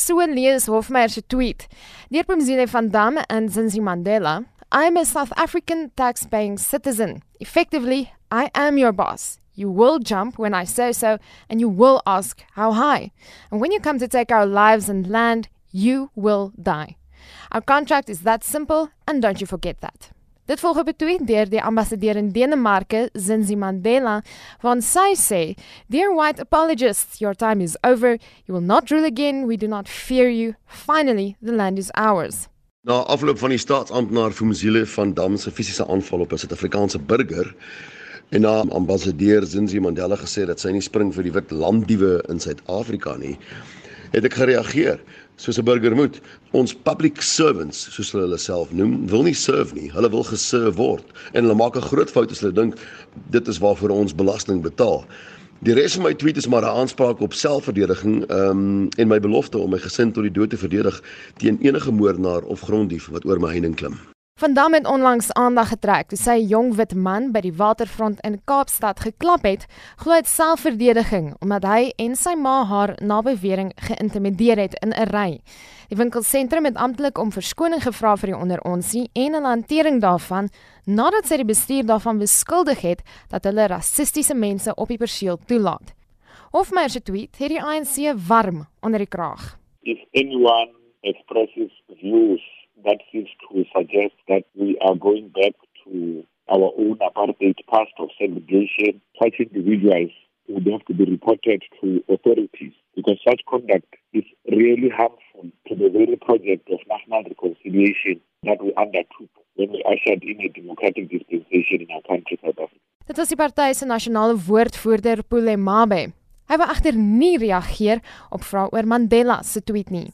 So lees Hofmeyer se tweet. Deur Pumzile van Damme en Zinzi Mandela, I am a South African tax-paying citizen. Effectively, I am your boss. You will jump when I say so, and you will ask how high. And when you come to take our lives and land, you will die. Our contract is that simple, and don't you forget that. Dit volg op 'n tweet deur die ambassadeur in Denemarke, Zinzi Mandela, van sy sê, "Dear white apologists, your time is over. You will not rule again. We do not fear you. Finally, the land is ours." Na afloop van die staatsamptenaar Fumzile van Dam se fisiese aanval op 'n Suid-Afrikaanse burger en na ambassadeur Zinzi Mandela gesê dat sy nie spring vir die wit landdiewe in Suid-Afrika nie, het ek gereageer soos 'n burger moet. Ons public servants, soos hulle hulle self noem, wil nie serve nie. Hulle wil geserve word en hulle maak 'n groot fout as hulle dink dit is waarvoor ons belasting betaal. Die res van my tweet is maar 'n aanspraak op selfverdediging um, en my belofte om my gesin tot die dood te verdedig teen enige moordenaar of gronddief wat oor my heining klim. Van Dam het onlangs aandag getrek toe sy 'n jong wit man by die waterfront in Kaapstad geklap het, glo dit selfverdediging omdat hy en sy ma haar na bewering geïntimideer het in 'n ry. Die winkelsentrum het amptelik om verskoning gevra vir die onderonsie en 'n hantering daarvan nadat sy die bestuur daarvan beskuldig het dat hulle rassistiese mense op die perseel toelaat. Hofmeyer se tweet het die ANC warm onder die kraag. If anyone expresses views that seems to suggest that we are going back to our own apartheid past of segregation. Such individuals would have to be reported to authorities because such conduct is really harmful to the very project of national reconciliation that we undertook when we ushered in a democratic dispensation in our country, South Africa. Dit was die party se nasionale woordvoerder Pule Mabe. Hy wou egter nie reageer op vrae oor Mandela se tweet nie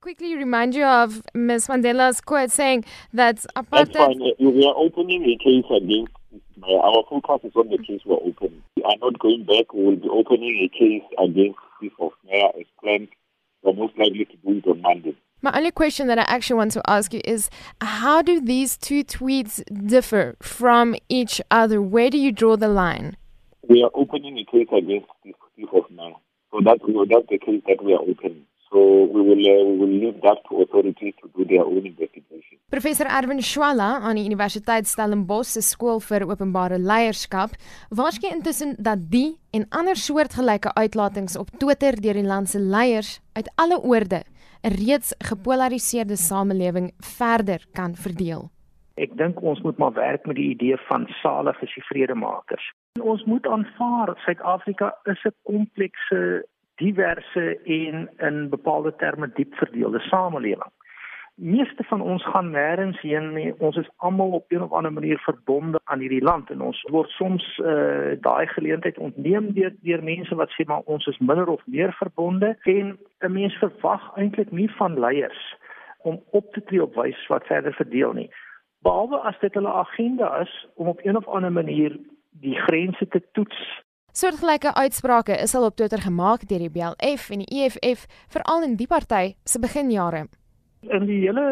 quickly remind you of Ms. Mandela's quote saying that apartheid. That's fine. We are opening a case against. Uh, our focus is on the case we're opening. We are not going back. We will be opening a case against Chief of Mayor as planned. We're most likely to do it on Monday. My only question that I actually want to ask you is how do these two tweets differ from each other? Where do you draw the line? We are opening a case against Chief of Mayor. So that's, that's the case that we are opening. So we will uh, we will leave that to authorities to do their own investigation. Professor Erwin Schwalla aan die Universiteit Stellenbosch se skool vir openbare leierskap waarskynlik intussen dat die en ander soortgelyke uitlatings op Twitter deur die land se leiers uit alle oorde 'n reeds gepolariseerde samelewing verder kan verdeel. Ek dink ons moet maar werk met die idee van salige vredmakers. Ons moet aanvaar Suid-Afrika is 'n komplekse diverse en in bepaalde terme diep verdeelde samelewing. Meeste van ons gaan nêrens heen nie. Ons is almal op 'n of ander manier verbonde aan hierdie land en ons word soms uh daai geleentheid ontneem deur deur mense wat sê maar ons is minder of meer verbonde en 'n mens verwag eintlik nie van leiers om op te tree op wys wat verder verdeel nie. Behalwe as dit hulle agenda is om op 'n of ander manier die grense te toets Soortgelyke uitsprake is al op Twitter gemaak deur die BLF en die EFF veral in die party se beginjare. In die hele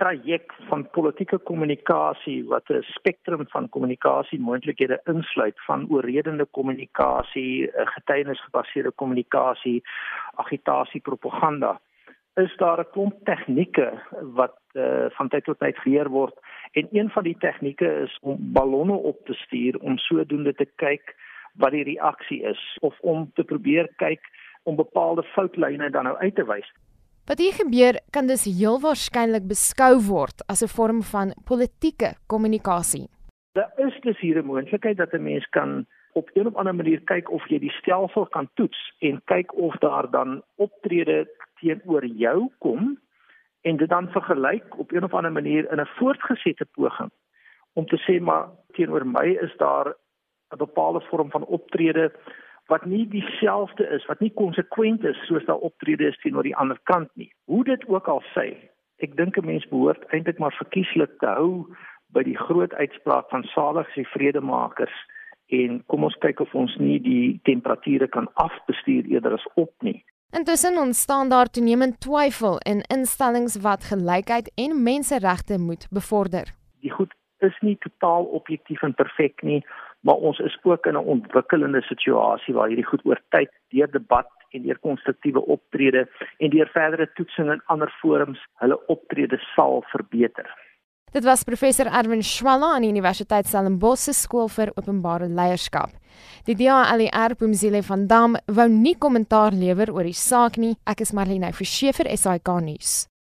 traject van politieke kommunikasie wat 'n spektrum van kommunikasie moontlikhede insluit van oorredende kommunikasie, getuienisgebaseerde kommunikasie, agitasie, propaganda, is daar 'n klomp tegnieke wat uh, van tyd tot tyd geleer word en een van die tegnieke is om ballonne op te stuur om sodoende te kyk wat die reaksie is of om te probeer kyk om bepaalde foutlyne dan nou uit te wys. Wat hier gebeur kan dus heel waarskynlik beskou word as 'n vorm van politieke kommunikasie. Daar is dus hier 'n moontlikheid dat 'n mens kan op 'n of ander manier kyk of jy die stelsel kan toets en kyk of daar dan optrede teenoor jou kom en dit dan vergelyk op 'n of ander manier in 'n voortgesette poging om te sê maar teenoor my is daar 'n bepaalde vorm van optrede wat nie dieselfde is, wat nie konsekwent is soos daai optrede is teenoor die ander kant nie. Hoe dit ook al sê, ek dink 'n mens behoort eintlik maar verkieslik te hou by die groot uitspraak van saligs die vredemakers en kom ons kyk of ons nie die temperature kan afbestuur eerder as op nie. Intussen ontstaan daar toenemend twyfel in instellings wat gelykheid en menseregte moet bevorder. Die goed is nie totaal objektief en perfek nie maar ons is ook in 'n ontwikkelende situasie waar hierdie goed oor tyd deur debat en deur konstruktiewe optrede en deur verdere toetsing in ander forums hulle optrede sal verbeter. Dit was professor Erwin Schwalla aan die Universiteit Stellenbosch se skool vir openbare leierskap. Die DALR Pumzile van Dam wou nie kommentaar lewer oor die saak nie. Ek is Marlene Verschiefer SAK nuus.